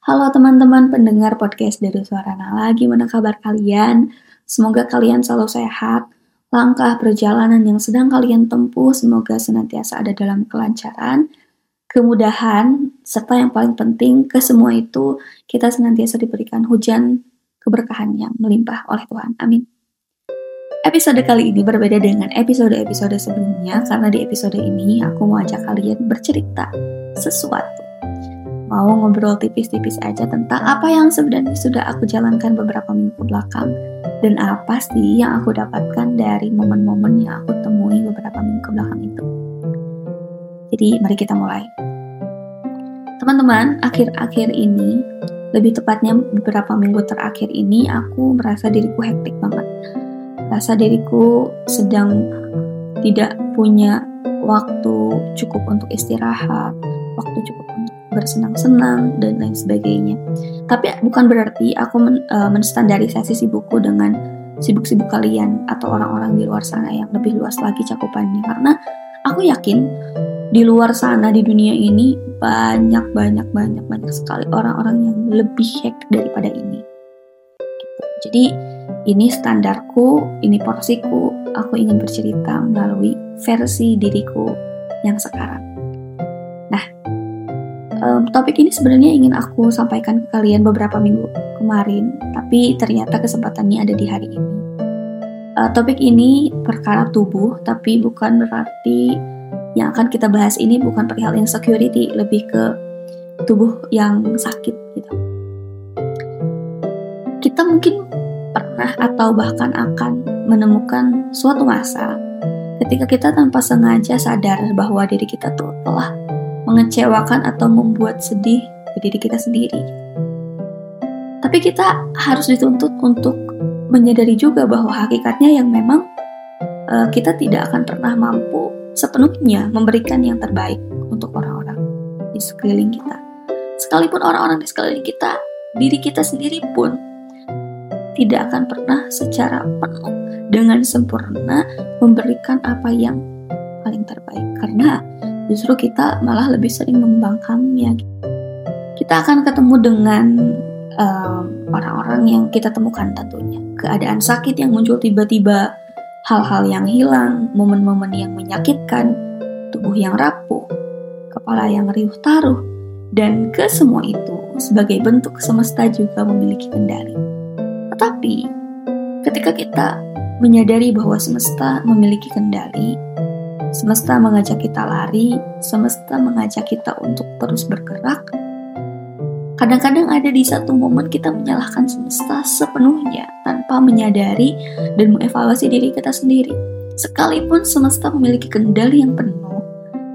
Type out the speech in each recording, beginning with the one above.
Halo teman-teman pendengar podcast dari Suara Nala, gimana kabar kalian? Semoga kalian selalu sehat. Langkah perjalanan yang sedang kalian tempuh semoga senantiasa ada dalam kelancaran, kemudahan, serta yang paling penting ke semua itu kita senantiasa diberikan hujan keberkahan yang melimpah oleh Tuhan. Amin. Episode kali ini berbeda dengan episode-episode sebelumnya karena di episode ini aku mau ajak kalian bercerita sesuatu. Mau ngobrol tipis-tipis aja tentang apa yang sebenarnya sudah aku jalankan beberapa minggu belakang dan apa sih yang aku dapatkan dari momen-momen yang aku temui beberapa minggu belakang itu. Jadi mari kita mulai. Teman-teman, akhir-akhir ini, lebih tepatnya beberapa minggu terakhir ini, aku merasa diriku hektik banget rasa diriku sedang tidak punya waktu cukup untuk istirahat, waktu cukup bersenang-senang dan lain sebagainya. Tapi bukan berarti aku men, uh, menstandarisasi sibukku dengan sibuk-sibuk kalian atau orang-orang di luar sana yang lebih luas lagi cakupannya karena aku yakin di luar sana di dunia ini banyak banyak banyak banyak sekali orang-orang yang lebih hektik daripada ini. Jadi ini standarku, ini porsiku, aku ingin bercerita melalui versi diriku yang sekarang. Um, topik ini sebenarnya ingin aku sampaikan ke kalian beberapa minggu kemarin, tapi ternyata kesempatannya ada di hari ini. Uh, topik ini perkara tubuh, tapi bukan berarti yang akan kita bahas ini bukan perihal insecurity, lebih ke tubuh yang sakit gitu. Kita mungkin pernah atau bahkan akan menemukan suatu masa ketika kita tanpa sengaja sadar bahwa diri kita tuh telah mengecewakan atau membuat sedih diri kita sendiri. Tapi kita harus dituntut untuk menyadari juga bahwa hakikatnya yang memang uh, kita tidak akan pernah mampu sepenuhnya memberikan yang terbaik untuk orang-orang di sekeliling kita. Sekalipun orang-orang di sekeliling kita, diri kita sendiri pun tidak akan pernah secara penuh dengan sempurna memberikan apa yang paling terbaik karena justru kita malah lebih sering membangkangnya kita akan ketemu dengan orang-orang um, yang kita temukan tentunya. Keadaan sakit yang muncul tiba-tiba hal-hal yang hilang momen-momen yang menyakitkan tubuh yang rapuh kepala yang riuh taruh dan ke semua itu sebagai bentuk semesta juga memiliki kendali. Tetapi, ketika kita menyadari bahwa semesta memiliki kendali, semesta mengajak kita lari, semesta mengajak kita untuk terus bergerak, kadang-kadang ada di satu momen kita menyalahkan semesta sepenuhnya tanpa menyadari dan mengevaluasi diri kita sendiri. Sekalipun semesta memiliki kendali yang penuh,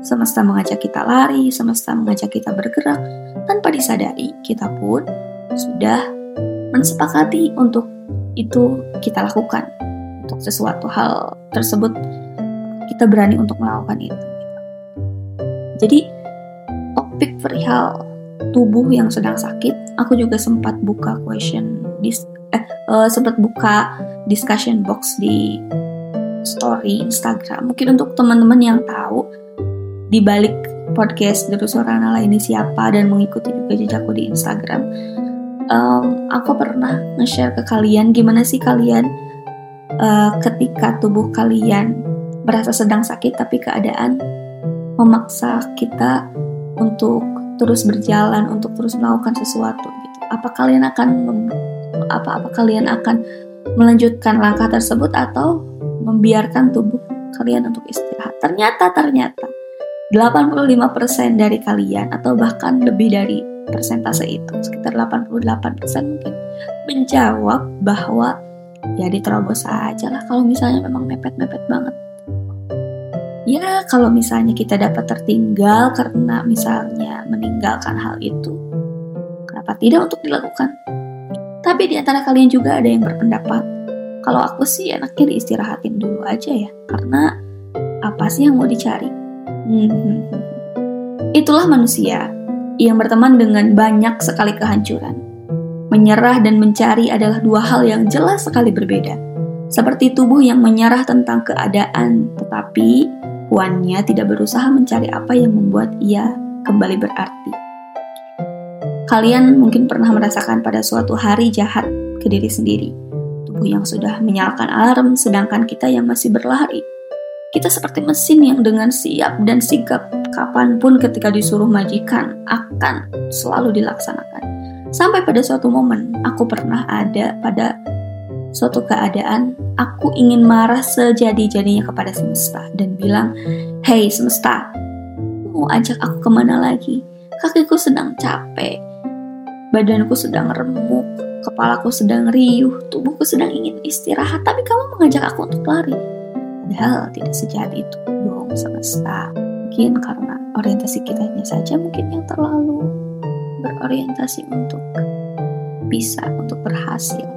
semesta mengajak kita lari, semesta mengajak kita bergerak, tanpa disadari kita pun sudah mensepakati untuk itu kita lakukan untuk sesuatu hal tersebut kita berani untuk melakukan itu. Jadi topik perihal tubuh yang sedang sakit aku juga sempat buka question dis eh uh, sempat buka discussion box di story Instagram. Mungkin untuk teman-teman yang tahu di balik podcast Deru Suara Nala ini siapa dan mengikuti juga jejakku di Instagram um, aku pernah nge-share ke kalian gimana sih kalian uh, ketika tubuh kalian merasa sedang sakit tapi keadaan memaksa kita untuk terus berjalan untuk terus melakukan sesuatu gitu. Apa kalian akan apa apa kalian akan melanjutkan langkah tersebut atau membiarkan tubuh kalian untuk istirahat? Ternyata ternyata 85% dari kalian atau bahkan lebih dari persentase itu sekitar 88% mungkin menjawab bahwa ya diterobos aja lah kalau misalnya memang mepet-mepet banget ya kalau misalnya kita dapat tertinggal karena misalnya meninggalkan hal itu kenapa tidak untuk dilakukan tapi di antara kalian juga ada yang berpendapat kalau aku sih enaknya diistirahatin dulu aja ya karena apa sih yang mau dicari hmm. itulah manusia yang berteman dengan banyak sekali kehancuran. Menyerah dan mencari adalah dua hal yang jelas sekali berbeda. Seperti tubuh yang menyerah tentang keadaan, tetapi puannya tidak berusaha mencari apa yang membuat ia kembali berarti. Kalian mungkin pernah merasakan pada suatu hari jahat ke diri sendiri. Tubuh yang sudah menyalakan alarm, sedangkan kita yang masih berlari. Kita seperti mesin yang dengan siap dan sigap kapan pun ketika disuruh majikan akan selalu dilaksanakan. Sampai pada suatu momen, aku pernah ada pada suatu keadaan, aku ingin marah sejadi-jadinya kepada semesta dan bilang, Hei semesta, mau ajak aku ke mana lagi? Kakiku sedang capek, badanku sedang remuk, kepalaku sedang riuh, tubuhku sedang ingin istirahat, tapi kamu mengajak aku untuk lari. Padahal tidak sejahat itu dong semesta. Mungkin karena orientasi kita saja mungkin yang terlalu berorientasi untuk bisa, untuk berhasil.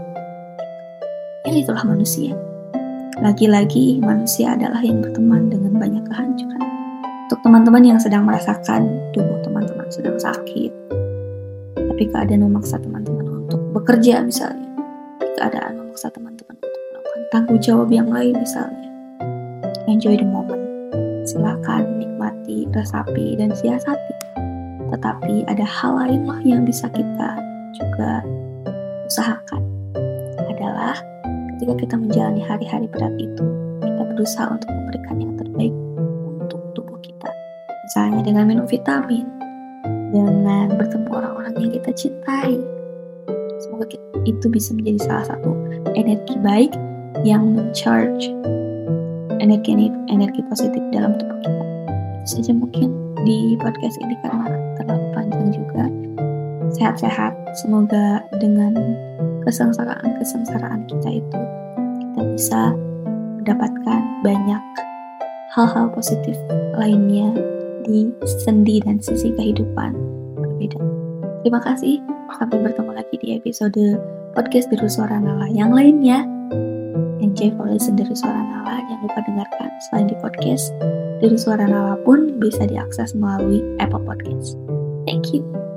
Itulah manusia. Lagi-lagi manusia adalah yang berteman dengan banyak kehancuran. Untuk teman-teman yang sedang merasakan tubuh teman-teman sedang sakit, tapi keadaan memaksa teman-teman untuk bekerja misalnya, keadaan memaksa teman-teman untuk melakukan tanggung jawab yang lain misalnya. Enjoy the moment. Silakan nikmati, resapi, dan siasati. Tetapi ada hal lain loh yang bisa kita juga usahakan. Adalah ketika kita menjalani hari-hari berat itu, kita berusaha untuk memberikan yang terbaik Misalnya dengan minum vitamin, dengan bertemu orang-orang yang kita cintai. Semoga itu bisa menjadi salah satu energi baik yang mencharge energi energi positif dalam tubuh kita. Itu saja mungkin di podcast ini karena terlalu panjang juga. Sehat-sehat. Semoga dengan kesengsaraan-kesengsaraan kita itu kita bisa mendapatkan banyak hal-hal positif lainnya di sendi dan sisi kehidupan berbeda. Terima kasih, sampai bertemu lagi di episode podcast dari Suara Nala yang lainnya. Enjoy for listen dari Suara Nala, jangan lupa dengarkan. Selain di podcast, dari Suara Nala pun bisa diakses melalui Apple Podcast. Thank you.